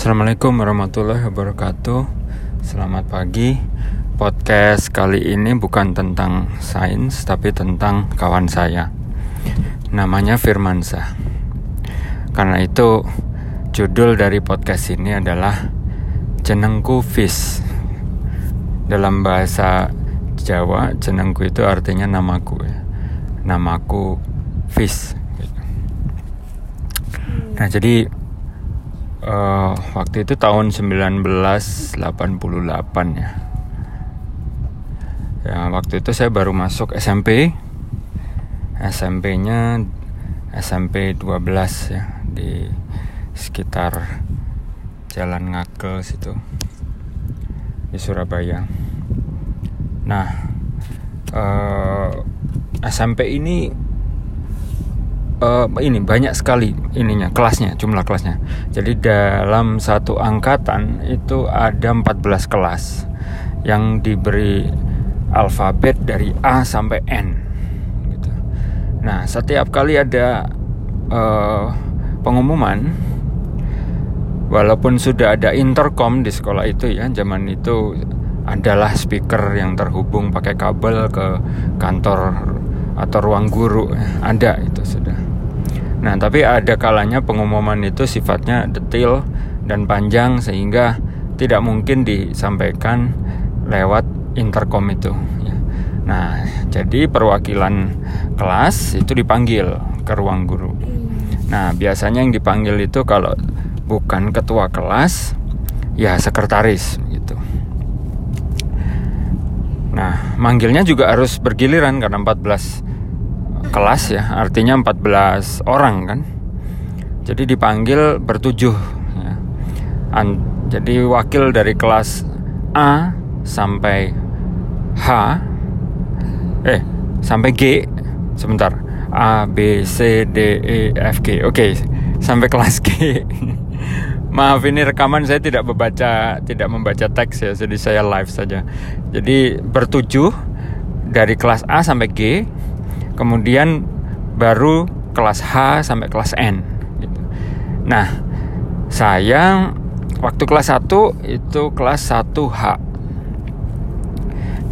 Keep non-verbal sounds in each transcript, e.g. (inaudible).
Assalamualaikum warahmatullahi wabarakatuh. Selamat pagi. Podcast kali ini bukan tentang sains Tapi tentang kawan saya. Namanya Firmansa Karena itu Judul dari podcast ini adalah Jenengku Fish Dalam bahasa Jawa Jenengku itu artinya namaku ya. Namaku Fish Nah jadi uh, waktu itu tahun 1988 ya. Ya waktu itu saya baru masuk SMP. SMP-nya SMP 12 ya di sekitar Jalan Ngagel situ di Surabaya. Nah, uh, eh, SMP ini uh, ini banyak sekali ininya kelasnya jumlah kelasnya jadi dalam satu angkatan itu ada 14 kelas yang diberi alfabet dari A sampai N gitu. nah setiap kali ada uh, pengumuman walaupun sudah ada intercom di sekolah itu ya zaman itu adalah speaker yang terhubung pakai kabel ke kantor atau ruang guru ada itu sudah Nah, tapi ada kalanya pengumuman itu sifatnya detail dan panjang sehingga tidak mungkin disampaikan lewat intercom itu. Ya. Nah, jadi perwakilan kelas itu dipanggil ke ruang guru. Nah, biasanya yang dipanggil itu kalau bukan ketua kelas, ya sekretaris gitu. Nah, manggilnya juga harus bergiliran karena 14 kelas ya artinya 14 orang kan jadi dipanggil bertujuh ya. An jadi wakil dari kelas A sampai H eh sampai G sebentar A B C D E F G oke okay, sampai kelas G (laughs) Maaf ini rekaman saya tidak membaca tidak membaca teks ya jadi saya live saja. Jadi bertujuh dari kelas A sampai G kemudian baru kelas H sampai kelas N gitu. nah saya waktu kelas 1 itu kelas 1H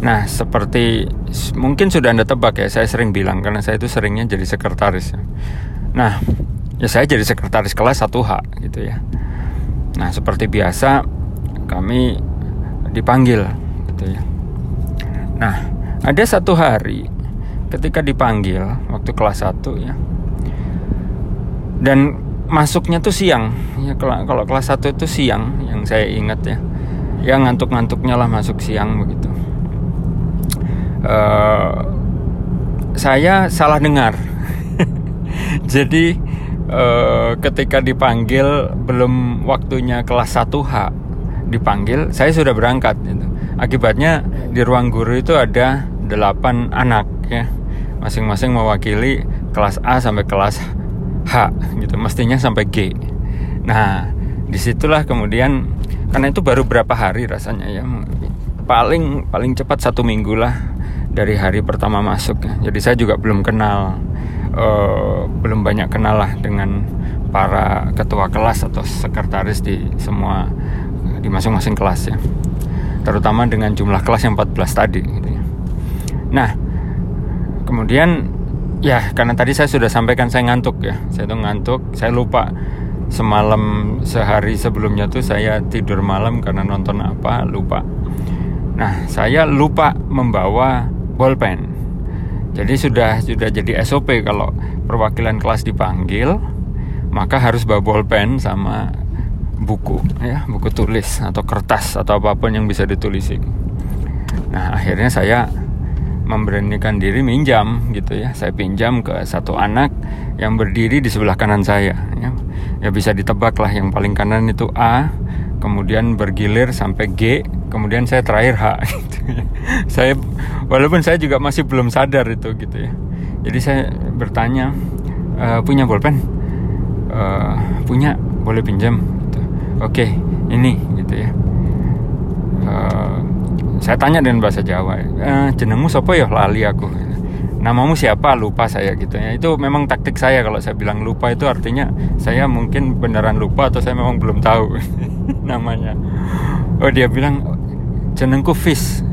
nah seperti mungkin sudah anda tebak ya saya sering bilang karena saya itu seringnya jadi sekretaris nah ya saya jadi sekretaris kelas 1H gitu ya. Nah seperti biasa kami dipanggil gitu ya. Nah ada satu hari ketika dipanggil waktu kelas 1 ya. Dan masuknya tuh siang ya kalau, kelas 1 itu siang yang saya ingat ya. Ya ngantuk-ngantuknya lah masuk siang begitu. Uh, saya salah dengar. (laughs) Jadi uh, ketika dipanggil belum waktunya kelas 1H dipanggil saya sudah berangkat gitu. akibatnya di ruang guru itu ada delapan anak ya masing-masing mewakili kelas A sampai kelas H gitu. Mestinya sampai G. Nah di situlah kemudian karena itu baru berapa hari rasanya ya. Paling paling cepat satu minggu lah dari hari pertama masuk. Jadi saya juga belum kenal uh, belum banyak kenal lah dengan para ketua kelas atau sekretaris di semua di masing-masing kelas ya. Terutama dengan jumlah kelas yang 14 tadi gitu ya. nah kemudian ya karena tadi saya sudah sampaikan saya ngantuk ya. Saya tuh ngantuk saya lupa semalam sehari sebelumnya tuh saya tidur malam karena nonton apa lupa. Nah saya lupa membawa bolpen. Jadi sudah sudah jadi SOP kalau perwakilan kelas dipanggil maka harus bawa bolpen sama buku ya buku tulis atau kertas atau apa pun yang bisa ditulisi nah akhirnya saya memberanikan diri minjam gitu ya. Saya pinjam ke satu anak yang berdiri di sebelah kanan saya ya, ya bisa ditebak lah yang paling kanan itu A kemudian bergilir sampai G kemudian saya terakhir H (laughs) gitu ya. saya walaupun saya juga masih belum sadar itu gitu ya. Jadi saya bertanya e, punya bolpen? E, punya boleh pinjam? Gitu. oke ini saya tanya dengan bahasa Jawa e, jenengmu sopo ya? Lali aku. Namamu siapa? Lupa saya gitu ya. Itu memang taktik saya kalau saya bilang lupa itu artinya saya mungkin beneran lupa atau saya memang belum tahu (laughs) namanya. Oh dia bilang jenengku Fish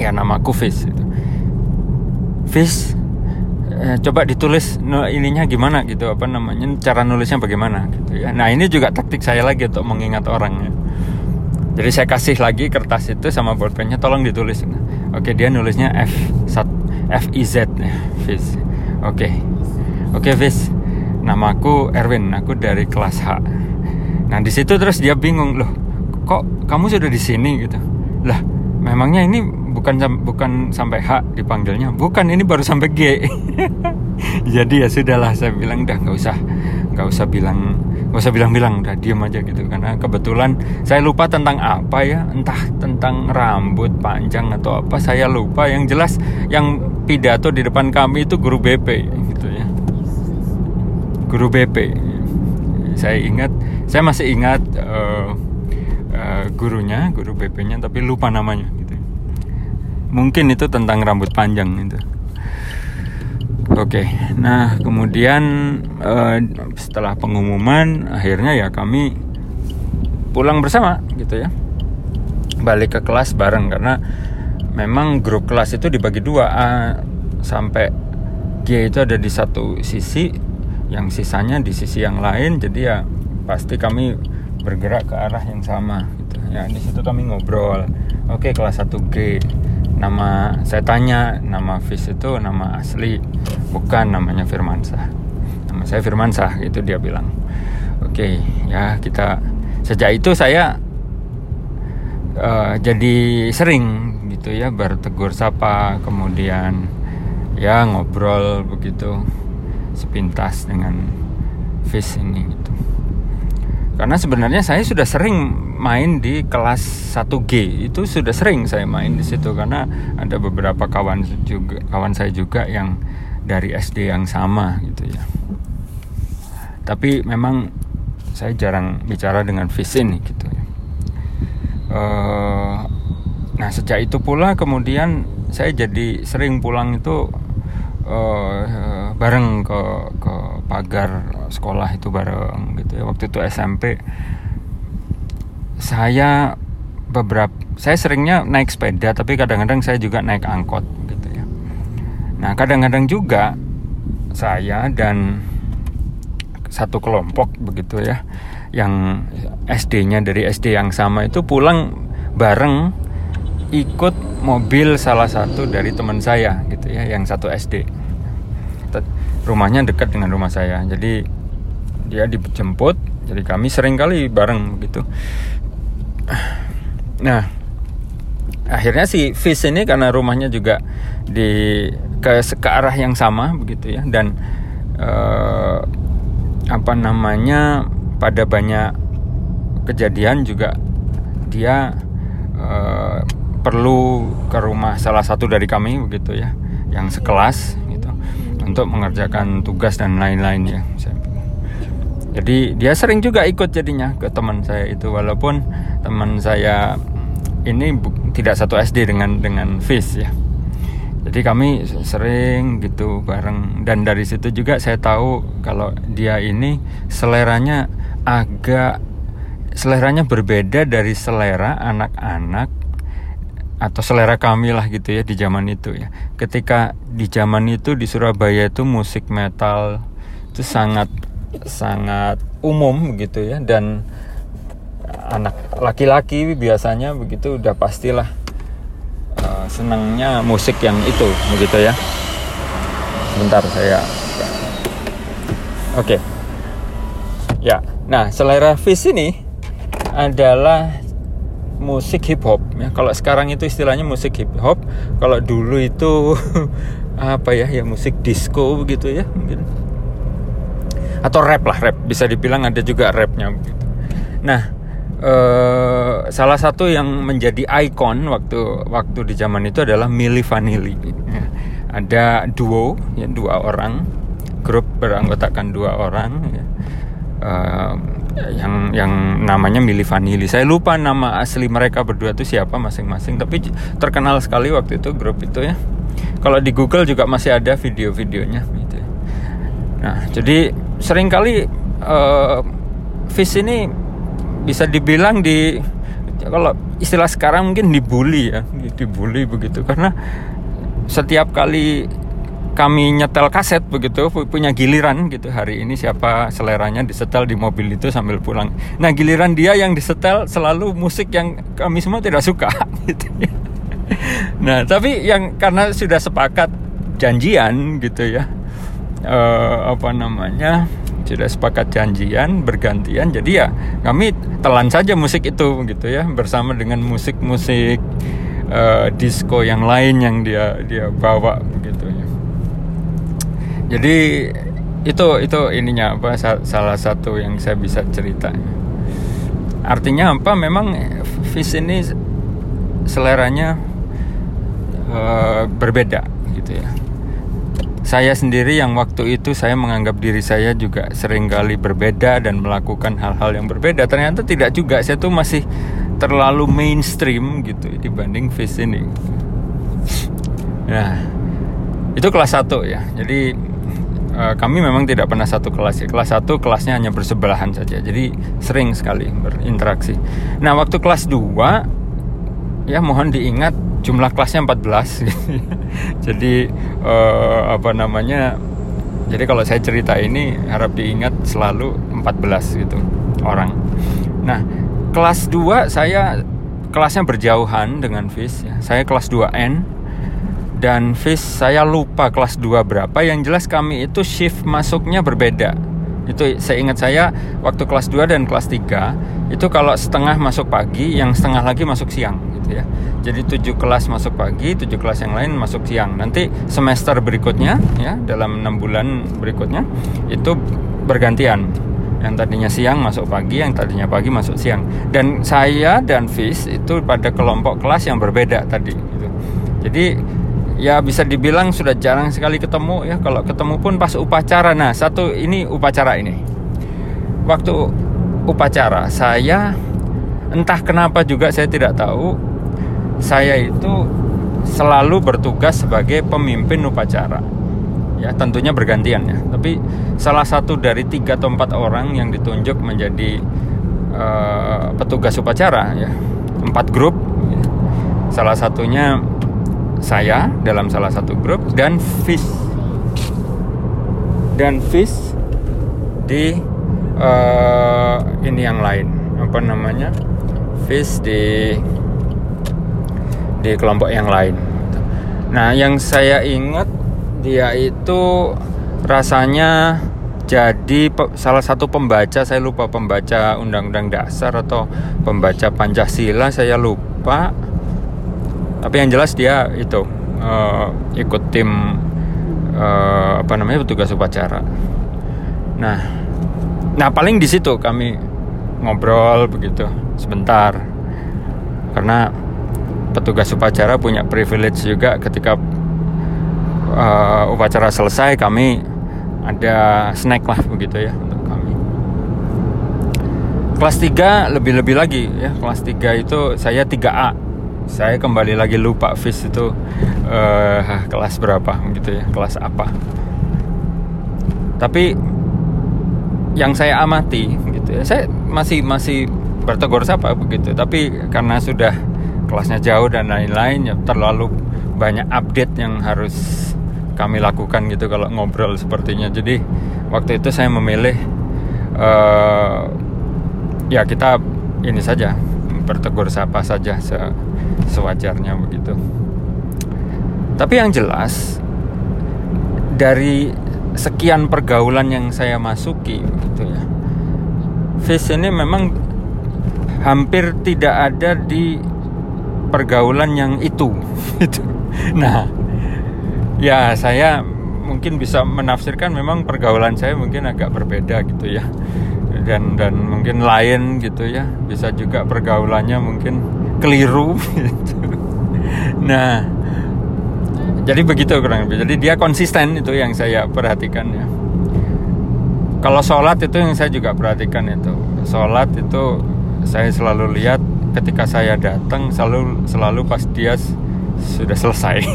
ya namaku Fish gitu. Fish eh, coba ditulis no, ininya gimana? Gitu apa namanya cara nulisnya bagaimana gitu ya. Nah ini juga taktik saya lagi untuk mengingat orang ya jadi saya kasih lagi kertas itu sama pulpennya tolong ditulis. Oke dia nulisnya F F I Z ya Fis oke. Oke Fis namaku Erwin aku dari kelas H. Nah di situ terus dia bingung loh kok kamu sudah di sini? Gitu. Lah memangnya ini bukan bukan sampai H dipanggilnya? Bukan ini baru sampai G. (laughs) Jadi ya sudahlah saya bilang dah nggak usah nggak usah bilang nggak usah bilang-bilang udah diem aja gitu. Karena kebetulan saya lupa tentang apa ya entah tentang rambut panjang atau apa saya lupa. Yang jelas yang pidato di depan kami itu guru BP gitu ya. Guru BP saya ingat saya masih ingat uh, uh, gurunya guru BP-nya tapi lupa namanya gitu mungkin itu tentang rambut panjang itu Oke, okay. nah kemudian uh, setelah pengumuman akhirnya ya kami pulang bersama gitu ya, balik ke kelas bareng karena memang grup kelas itu dibagi dua A sampai G itu ada di satu sisi, yang sisanya di sisi yang lain, jadi ya pasti kami bergerak ke arah yang sama gitu ya di situ kami ngobrol. Oke okay, kelas 1 G nama saya tanya nama Fis itu nama asli bukan namanya Firmansah. Nama saya Firmansah itu dia bilang. Oke okay, ya kita sejak itu saya uh, jadi sering gitu ya bertegur sapa kemudian ya ngobrol begitu sepintas dengan Fis ini gitu. Karena sebenarnya saya sudah sering main di kelas 1G itu sudah sering saya main di situ karena ada beberapa kawan juga kawan saya juga yang dari SD yang sama gitu ya. Tapi memang saya jarang bicara dengan Fis ini gitu ya. Uh, nah sejak itu pula kemudian saya jadi sering pulang itu uh, bareng ke ke pagar sekolah itu bareng gitu ya. Waktu itu SMP saya beberapa saya seringnya naik sepeda tapi kadang-kadang saya juga naik angkot gitu ya. Nah kadang-kadang juga saya dan satu kelompok begitu ya yang SD-nya dari SD yang sama itu pulang bareng ikut mobil salah satu dari teman saya gitu ya yang satu SD rumahnya dekat dengan rumah saya. Jadi dia dijemput jadi kami sering kali bareng begitu nah akhirnya si Fish ini karena rumahnya juga di ke, ke arah yang sama begitu ya. Dan eh, apa namanya pada banyak kejadian juga dia eh, perlu ke rumah salah satu dari kami begitu ya yang sekelas untuk mengerjakan tugas dan lain-lain ya jadi dia sering juga ikut jadinya ke teman saya itu. Walaupun teman saya ini tidak satu SD dengan dengan Fish ya. Jadi kami sering gitu bareng. Dan dari situ juga saya tahu kalau dia ini seleranya agak seleranya berbeda dari selera anak-anak atau selera kami lah gitu ya di zaman itu ya. Ketika di zaman itu di Surabaya itu musik metal itu sangat sangat umum gitu ya dan anak laki-laki biasanya begitu udah pastilah uh, senangnya musik yang itu begitu ya. Sebentar saya Oke. Okay. Ya. Nah, selera Fish ini adalah musik hip hop ya kalau sekarang itu istilahnya musik hip hop kalau dulu itu (laughs) apa ya ya musik disco begitu ya mungkin atau rap lah rap bisa dibilang ada juga rapnya begitu nah eh, salah satu yang menjadi ikon waktu waktu di zaman itu adalah Milli Vanilli ya. ada duo ya dua orang grup beranggotakan dua orang ya. uh, yang yang namanya Mili Vanilli. Saya lupa nama asli mereka berdua itu siapa masing-masing, tapi terkenal sekali waktu itu grup itu ya. kalau di Google juga masih ada video-videonya gitu. Nah, jadi sering kali uh, fish ini bisa dibilang di kalau istilah sekarang mungkin dibully ya, dibully begitu. Karena setiap kali kami nyetel kaset begitu punya giliran gitu hari ini siapa seleranya disetel di mobil itu sambil pulang. Nah giliran dia yang disetel selalu musik yang kami semua tidak suka (laughs) gitu ya. Nah tapi yang karena sudah sepakat janjian gitu ya uh, apa namanya sudah sepakat janjian bergantian jadi ya kami telan saja musik itu gitu ya bersama dengan musik-musik uh, disco yang lain yang dia dia bawa begitu ya. Jadi itu itu ininya apa salah satu yang saya bisa cerita. Artinya apa? Memang Fish ini seleranya uh, berbeda gitu ya saya sendiri yang waktu itu saya menganggap diri saya juga sering kali berbeda dan melakukan hal-hal yang berbeda ternyata tidak juga saya tuh masih terlalu mainstream gitu dibanding Fish ini nah itu kelas 1 ya jadi Eh, kami memang tidak pernah satu kelas ya. Kelas satu kelasnya hanya bersebelahan saja. Jadi sering sekali berinteraksi. Nah, waktu kelas 2 ya mohon diingat jumlah kelasnya 14. (laughs) jadi uh, apa namanya? Jadi kalau saya cerita ini harap diingat selalu 14 gitu orang. Nah, kelas 2 saya kelasnya berjauhan dengan FIS ya. Saya kelas 2N dan fish saya lupa kelas 2 berapa yang jelas kami itu shift masuknya berbeda itu saya ingat saya waktu kelas 2 dan kelas 3 itu kalau setengah masuk pagi yang setengah lagi masuk siang gitu ya. Jadi tujuh kelas masuk pagi tujuh kelas yang lain masuk siang. Nanti semester berikutnya ya dalam enam bulan berikutnya itu bergantian. Yang tadinya siang masuk pagi yang tadinya pagi masuk siang. Dan saya dan Fish itu pada kelompok kelas yang berbeda tadi gitu. jadi ya bisa dibilang sudah jarang sekali ketemu ya. Kalau ketemu pun pas upacara. Nah satu ini upacara ini. Waktu upacara saya entah kenapa juga saya tidak tahu saya itu selalu bertugas sebagai pemimpin upacara. Ya tentunya bergantian ya. Tapi salah satu dari tiga atau empat orang yang ditunjuk menjadi uh, petugas upacara ya empat grup. Ya. salah satunya saya dalam salah satu grup dan Fish dan Fish di uh, ini yang lain. Apa namanya? Fish di di kelompok yang lain. Nah, yang saya ingat dia itu rasanya jadi salah satu pembaca saya lupa pembaca undang-undang dasar atau pembaca Pancasila saya lupa. Tapi yang jelas dia itu uh, ikut tim uh, apa namanya petugas upacara. Nah nah paling di situ kami ngobrol begitu sebentar. Karena petugas upacara punya privilege juga ketika uh, upacara selesai kami ada snack lah begitu ya untuk kami. Kelas 3 lebih-lebih lagi ya kelas 3 itu saya 3A saya kembali lagi lupa fish itu uh, kelas berapa gitu ya kelas apa. Tapi yang saya amati gitu ya saya masih masih bertegur sapa begitu. Tapi karena sudah kelasnya jauh dan lain-lain ya terlalu banyak update yang harus kami lakukan gitu kalau ngobrol sepertinya jadi waktu itu saya memilih uh, ya kita ini saja bertegur sapa saja se sewajarnya begitu. Tapi yang jelas dari sekian pergaulan yang saya masuki gitu ya. Fish ini memang hampir tidak ada di pergaulan yang itu. (laughs) Gitu. Nah, ya saya mungkin bisa menafsirkan memang pergaulan saya mungkin agak berbeda gitu ya. Dan dan mungkin lain gitu ya. Bisa juga pergaulannya mungkin keliru (laughs) gitu. nah jadi begitu kurang lebih. Jadi dia konsisten itu yang saya perhatikan ya. Kalau sholat itu yang saya juga perhatikan itu. Sholat itu saya selalu lihat ketika saya datang selalu selalu pas dia sudah selesai. (laughs)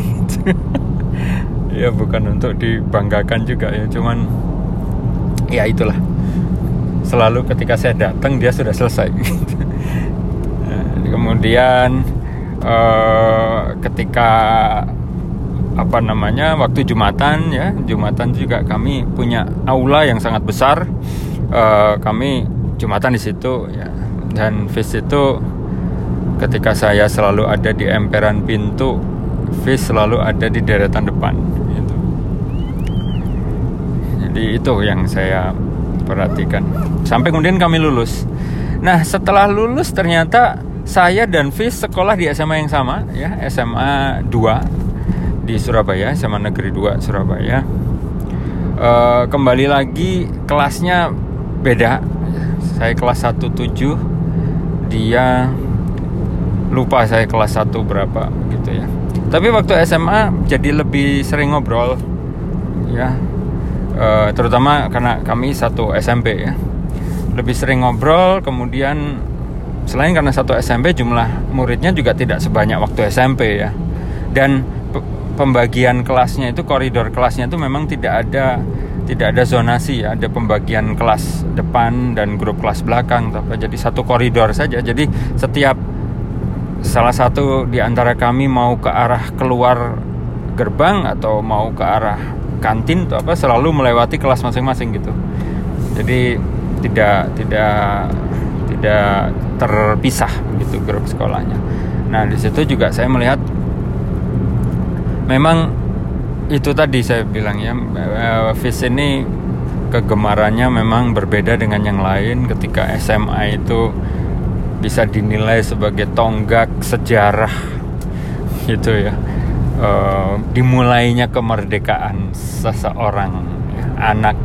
Ya bukan untuk dibanggakan juga ya cuman ya itulah. Selalu ketika saya datang dia sudah selesai. (laughs) Kemudian uh, ketika apa namanya waktu jumatan ya jumatan juga kami punya aula yang sangat besar. Uh, kami jumatan di situ ya dan vis itu ketika saya selalu ada di emperan pintu vis selalu ada di deretan depan gitu. jadi itu yang saya perhatikan. Sampai kemudian kami lulus. Nah setelah lulus ternyata saya dan Fis sekolah di SMA yang sama ya SMA 2 di Surabaya SMA Negeri 2 Surabaya. E, kembali lagi kelasnya beda. Saya kelas 17 dia lupa saya kelas 1 berapa gitu ya. Tapi waktu SMA jadi lebih sering ngobrol ya. Uh, terutama karena kami satu SMP ya. Lebih sering ngobrol kemudian selain karena satu SMP jumlah muridnya juga tidak sebanyak waktu SMP ya. Dan pembagian kelasnya itu koridor kelasnya itu memang tidak ada tidak ada zonasi ya. Ada pembagian kelas depan dan grup kelas belakang tapi jadi satu koridor saja. Jadi setiap salah satu di antara kami mau ke arah keluar gerbang atau mau ke arah kantin atau apa selalu melewati kelas masing-masing gitu. Jadi tidak tidak tidak terpisah gitu grup sekolahnya. Nah di situ juga saya melihat memang itu tadi saya bilang ya FIS ini kegemarannya memang berbeda dengan yang lain. Ketika SMA itu bisa dinilai sebagai tonggak sejarah gitu ya uh, dimulainya kemerdekaan seseorang anak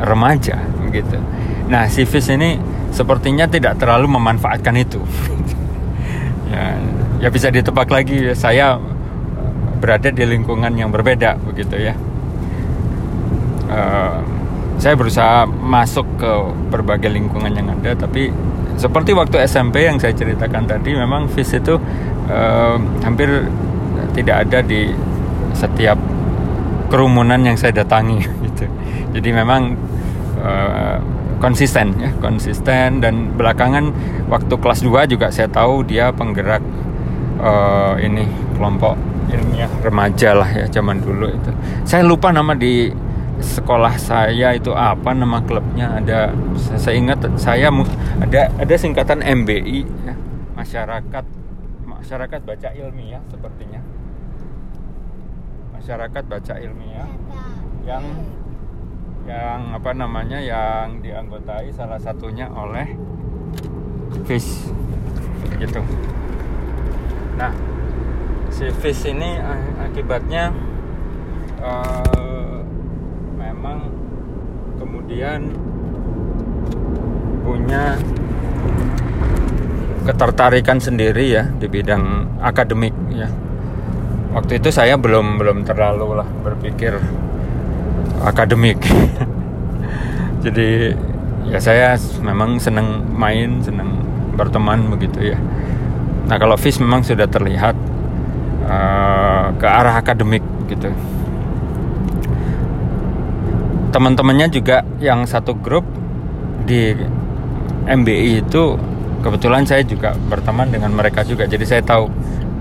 remaja gitu. Nah, Sivis ini sepertinya tidak terlalu memanfaatkan itu. (laughs) ya, ya bisa ditebak lagi saya berada di lingkungan yang berbeda begitu ya. Uh, saya berusaha masuk ke berbagai lingkungan yang ada, tapi seperti waktu SMP yang saya ceritakan tadi, memang FIS itu uh, hampir tidak ada di setiap kerumunan yang saya datangi (laughs) gitu. Jadi memang uh, konsisten ya, konsisten dan belakangan waktu kelas 2 juga saya tahu dia penggerak uh, ini kelompok ilmiah remaja lah ya zaman dulu itu. Saya lupa nama di sekolah saya itu apa nama klubnya ada saya ingat saya ada ada singkatan MBI ya, masyarakat masyarakat baca ilmiah sepertinya. Masyarakat baca ilmiah yang yang apa namanya yang dianggotai salah satunya oleh fish gitu. Nah si fish ini akibatnya uh, memang kemudian punya ketertarikan sendiri ya di bidang akademik ya. Waktu itu saya belum belum terlalu lah berpikir akademik. (laughs) Jadi ya saya memang senang main senang berteman begitu ya. Nah kalau fish memang sudah terlihat uh, ke arah akademik gitu teman-temannya juga yang satu grup di MBI itu kebetulan saya juga berteman dengan mereka juga. Jadi saya tahu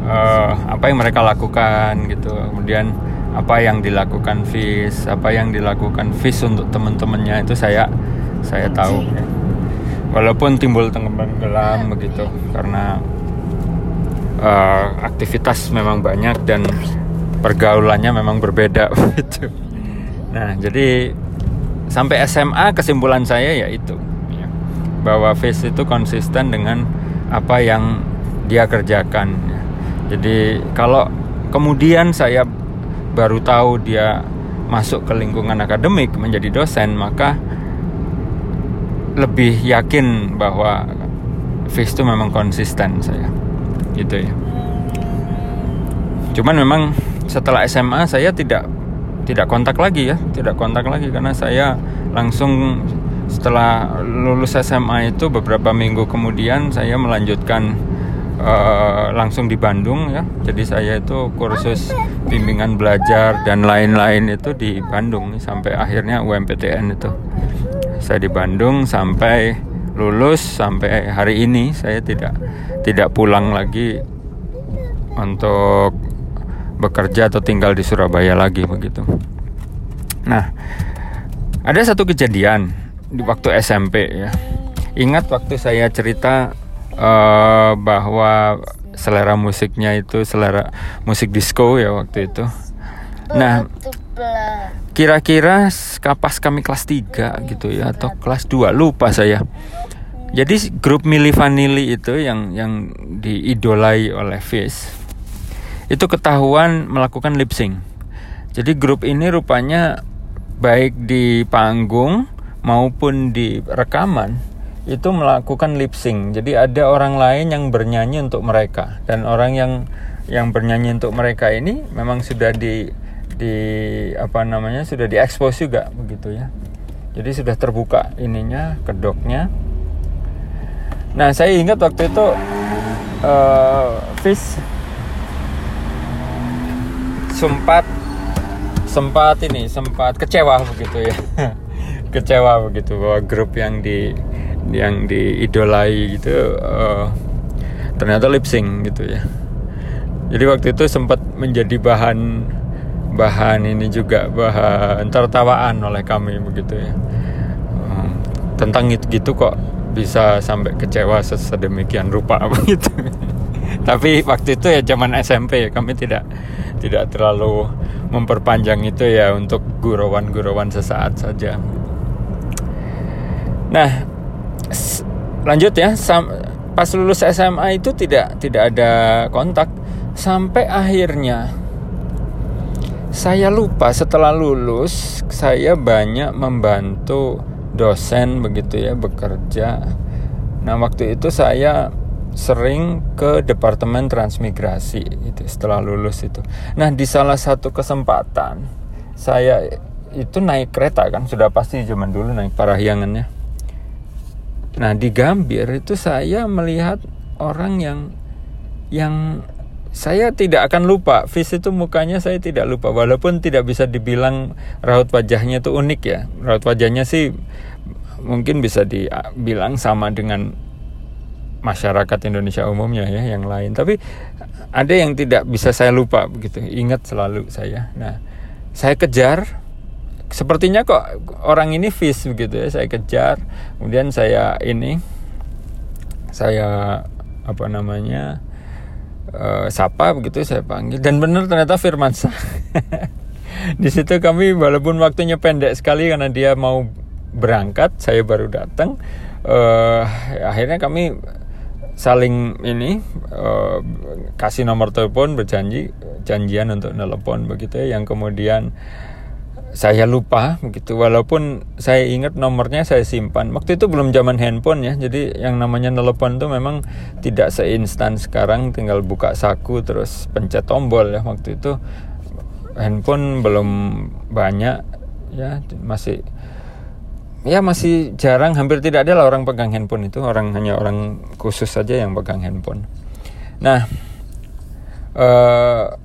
uh, apa yang mereka lakukan gitu. Kemudian apa yang dilakukan Fis apa yang dilakukan Fis untuk teman-temannya itu saya saya tahu. Walaupun timbul tenggelam begitu karena uh, aktivitas memang banyak dan pergaulannya memang berbeda. gitu (laughs) nah jadi sampai SMA kesimpulan saya yaitu ya, bahwa Fis itu konsisten dengan apa yang dia kerjakan ya jadi kalau kemudian saya baru tahu dia masuk ke lingkungan akademik menjadi dosen, maka lebih yakin bahwa Fis itu memang konsisten saya. Gitu ya. Cuman memang setelah SMA saya tidak tidak kontak lagi ya, tidak kontak lagi karena saya langsung setelah lulus SMA itu beberapa minggu kemudian saya melanjutkan uh, langsung di Bandung ya. Jadi saya itu kursus bimbingan belajar dan lain-lain itu di Bandung sampai akhirnya UMPTN itu. Saya di Bandung sampai lulus sampai hari ini saya tidak tidak pulang lagi untuk bekerja atau tinggal di Surabaya lagi begitu. Nah, ada satu kejadian di waktu SMP ya. Ingat waktu saya cerita uh, bahwa selera musiknya itu selera musik disco ya waktu itu. Nah, kira-kira kapas kami kelas 3 gitu ya atau kelas 2 lupa saya. Jadi grup Mili Vanilli itu yang yang diidolai oleh Fish itu ketahuan melakukan lip sync. Jadi grup ini rupanya baik di panggung maupun di rekaman itu melakukan lip sync. Jadi ada orang lain yang bernyanyi untuk mereka dan orang yang yang bernyanyi untuk mereka ini memang sudah di di apa namanya sudah diekspos juga begitu ya. Jadi sudah terbuka ininya kedoknya. Nah saya ingat waktu itu uh, Fish sempat sempat ini sempat kecewa begitu ya. (laughs) Kecewa begitu bahwa grup yang di yang diidolai gitu uh, ternyata lip sync gitu ya. Jadi waktu itu sempat menjadi bahan bahan ini juga bahan tertawaan oleh kami begitu ya. Uh, tentang itu gitu kok bisa sampai kecewa sedemikian rupa (laughs) begitu tapi waktu itu ya zaman SMP kami tidak tidak terlalu memperpanjang itu ya untuk gurauan-gurauan sesaat saja. Nah, lanjut ya, pas lulus SMA itu tidak tidak ada kontak sampai akhirnya saya lupa setelah lulus saya banyak membantu dosen begitu ya bekerja. Nah, waktu itu saya sering ke departemen transmigrasi itu setelah lulus itu. Nah di salah satu kesempatan saya itu naik kereta kan sudah pasti zaman dulu naik parahyangannya. Nah di Gambir itu saya melihat orang yang yang saya tidak akan lupa Fis itu mukanya saya tidak lupa walaupun tidak bisa dibilang raut wajahnya itu unik ya raut wajahnya sih mungkin bisa dibilang sama dengan masyarakat Indonesia umumnya ya yang lain. Tapi ada yang tidak bisa saya lupa begitu. Ingat selalu saya. Nah saya kejar. Sepertinya kok orang ini fish begitu ya. Saya kejar. Kemudian saya ini saya apa namanya uh, sapa begitu saya panggil. Dan benar ternyata Firman (laughs) di situ kami walaupun waktunya pendek sekali karena dia mau berangkat saya baru datang. Uh, akhirnya kami saling ini uh, kasih nomor telepon berjanji janjian untuk nelpon begitu ya. Yang kemudian saya lupa begitu. Walaupun saya ingat nomornya saya simpan. Waktu itu belum zaman handphone ya jadi yang namanya nelpon tuh memang tidak seinstan sekarang. Tinggal buka saku terus pencet tombol ya. Waktu itu handphone belum banyak ya masih ya masih jarang hampir tidak ada lah orang pegang handphone itu. Orang hanya orang khusus saja yang pegang handphone. Nah uh,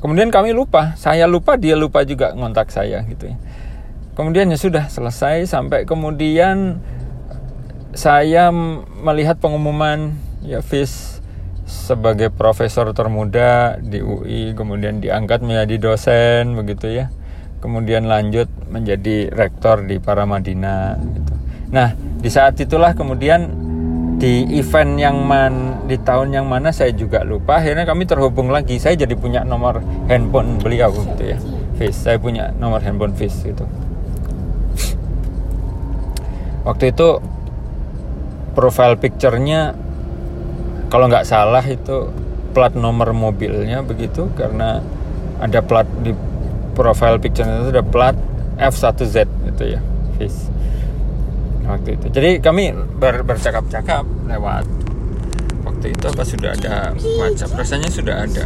kemudian kami lupa. Saya lupa dia lupa juga ngontak saya gitu ya. Kemudian ya sudah selesai. Sampai kemudian saya melihat pengumuman ya Fis sebagai profesor termuda di UI kemudian diangkat menjadi dosen begitu ya kemudian lanjut menjadi rektor di Paramadina gitu. Nah, di saat itulah kemudian di event yang man di tahun yang mana saya juga lupa akhirnya kami terhubung lagi. Saya jadi punya nomor handphone beliau gitu ya. Face saya punya nomor handphone Face gitu. Waktu itu profile picture-nya kalau nggak salah itu plat nomor mobilnya begitu karena ada plat di profile picture itu ada plat F1Z itu ya fish waktu itu. Jadi kami ber, bercakap-cakap lewat waktu itu apa sudah ada WhatsApp. Rasanya sudah ada.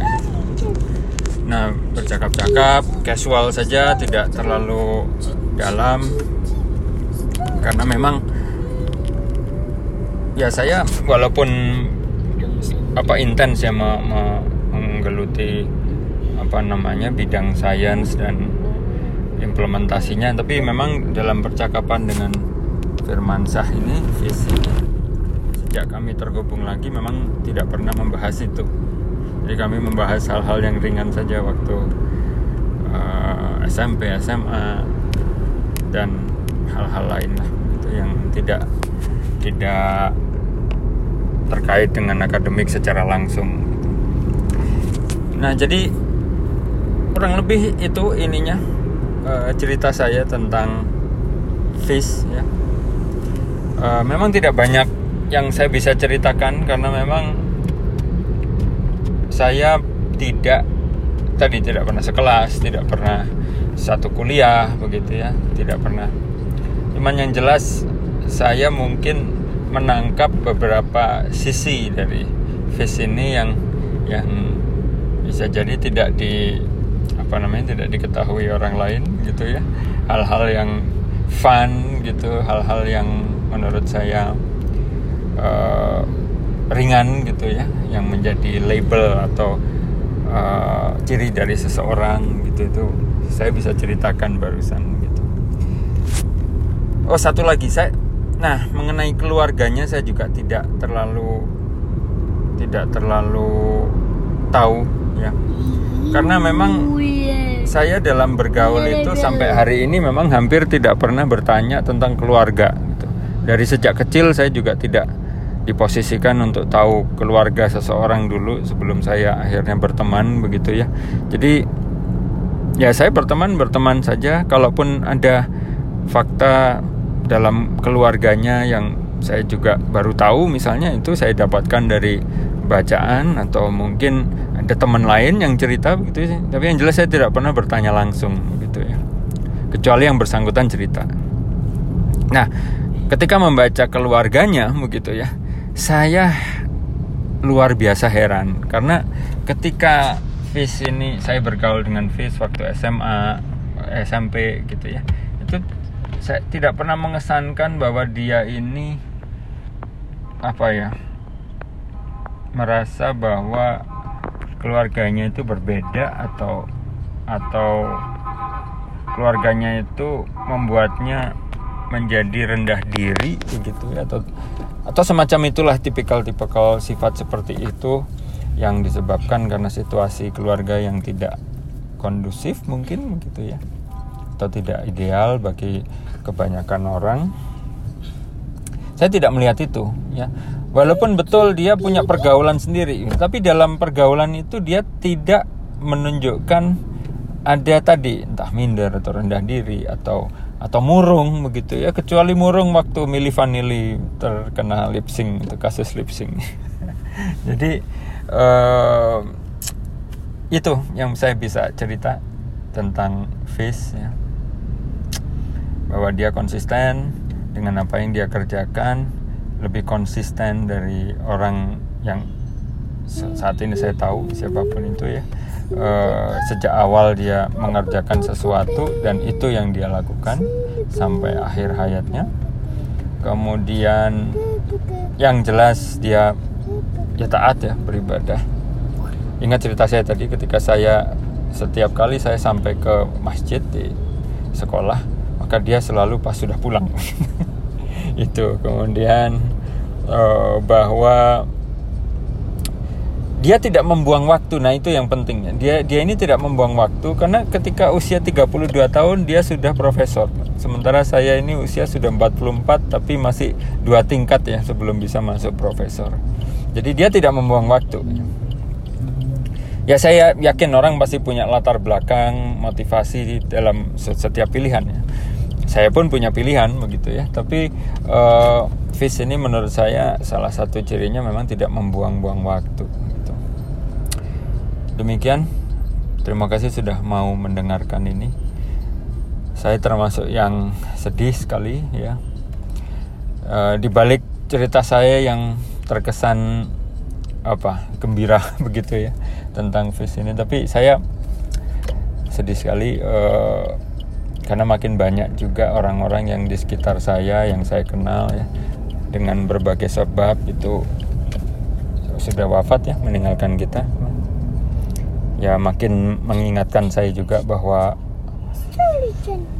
Nah bercakap-cakap casual saja tidak terlalu dalam. Karena memang ya saya walaupun apa intens ya me, me, menggeluti apa namanya bidang sains dan implementasinya. Tapi memang dalam percakapan dengan Firmansyah ini visi sejak kami tergabung lagi memang tidak pernah membahas itu. Jadi kami membahas hal-hal yang ringan saja waktu uh, SMP SMA dan hal-hal lain lah itu yang tidak tidak terkait dengan akademik secara langsung. Nah jadi kurang lebih itu ininya uh, cerita saya tentang fish ya. Uh, memang tidak banyak yang saya bisa ceritakan karena memang saya tidak tadi tidak pernah sekelas tidak pernah satu kuliah begitu ya tidak pernah. Cuman yang jelas saya mungkin menangkap beberapa sisi dari fish ini yang yang bisa jadi tidak di apa namanya tidak diketahui orang lain gitu ya. Hal-hal yang fun gitu. Hal-hal yang menurut saya uh, ringan gitu ya. Yang menjadi label atau uh, ciri dari seseorang gitu. Itu saya bisa ceritakan barusan gitu. Oh satu lagi. Saya nah mengenai keluarganya saya juga tidak terlalu tidak terlalu tahu ya karena memang saya dalam bergaul itu sampai hari ini memang hampir tidak pernah bertanya tentang keluarga gitu. dari sejak kecil saya juga tidak diposisikan untuk tahu keluarga seseorang dulu sebelum saya akhirnya berteman begitu ya. Jadi ya saya berteman berteman saja. Kalaupun ada fakta dalam keluarganya yang saya juga baru tahu misalnya itu saya dapatkan dari bacaan atau mungkin ada teman lain yang cerita begitu sih. Tapi yang jelas saya tidak pernah bertanya langsung gitu ya. Kecuali yang bersangkutan cerita. Nah, ketika membaca keluarganya begitu ya, saya luar biasa heran karena ketika Fis ini saya bergaul dengan Fis waktu SMA, SMP gitu ya. Itu saya tidak pernah mengesankan bahwa dia ini apa ya merasa bahwa keluarganya itu berbeda atau atau keluarganya itu membuatnya menjadi rendah diri begitu ya atau atau semacam itulah tipikal-tipikal sifat seperti itu yang disebabkan karena situasi keluarga yang tidak kondusif mungkin begitu ya atau tidak ideal bagi kebanyakan orang. Saya tidak melihat itu ya Walaupun betul dia punya pergaulan sendiri, tapi dalam pergaulan itu dia tidak menunjukkan ada tadi entah minder atau rendah diri atau atau murung begitu ya. Kecuali murung waktu Milli Vanilli terkena lip sync itu kasus lip sync. (laughs) Jadi uh, itu yang saya bisa cerita tentang Fish ya. Bahwa dia konsisten dengan apa yang dia kerjakan lebih konsisten dari orang yang saat ini saya tahu siapa pun itu ya. Uh, sejak awal dia mengerjakan sesuatu dan itu yang dia lakukan sampai akhir hayatnya. Kemudian yang jelas dia ya taat ya beribadah. Ingat cerita saya tadi ketika saya setiap kali saya sampai ke masjid di sekolah maka dia selalu pas sudah pulang (laughs) itu kemudian uh, bahwa dia tidak membuang waktu. Nah, itu yang pentingnya. Dia dia ini tidak membuang waktu karena ketika usia 32 tahun dia sudah profesor. Sementara saya ini usia sudah 44 tapi masih dua tingkat ya sebelum bisa masuk profesor. Jadi dia tidak membuang waktu. Ya saya yakin orang pasti punya latar belakang, motivasi dalam setiap pilihan ya saya pun punya pilihan begitu ya. Tapi uh, fish ini menurut saya salah satu cirinya memang tidak membuang-buang waktu gitu. demikian. Terima kasih sudah mau mendengarkan ini. Saya termasuk yang sedih sekali ya. Uh, di balik cerita saya yang terkesan apa gembira (laughs) begitu ya tentang fish ini. Tapi saya sedih sekali uh, karena makin banyak juga orang-orang yang di sekitar saya yang saya kenal ya dengan berbagai sebab itu sudah wafat ya meninggalkan kita. Ya makin mengingatkan saya juga bahwa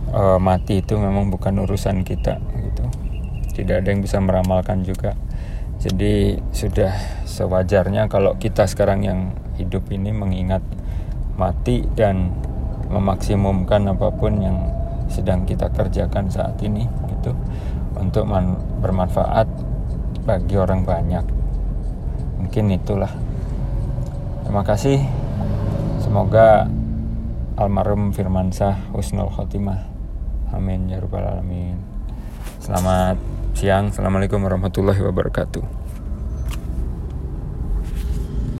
uh, mati itu memang bukan urusan kita gitu. Tidak ada yang bisa meramalkan juga. Jadi sudah sewajarnya kalau kita sekarang yang hidup ini mengingat mati dan memaksimumkan apa pun yang sedang kita kerjakan saat ini gitu. Untuk bermanfaat bagi orang banyak. Mungkin itulah. Terima kasih. Semoga almarhum Firmansyah husnul khotimah. Amin ya rabbal alamin. Selamat siang. Assalamualaikum warahmatullahi wabarakatuh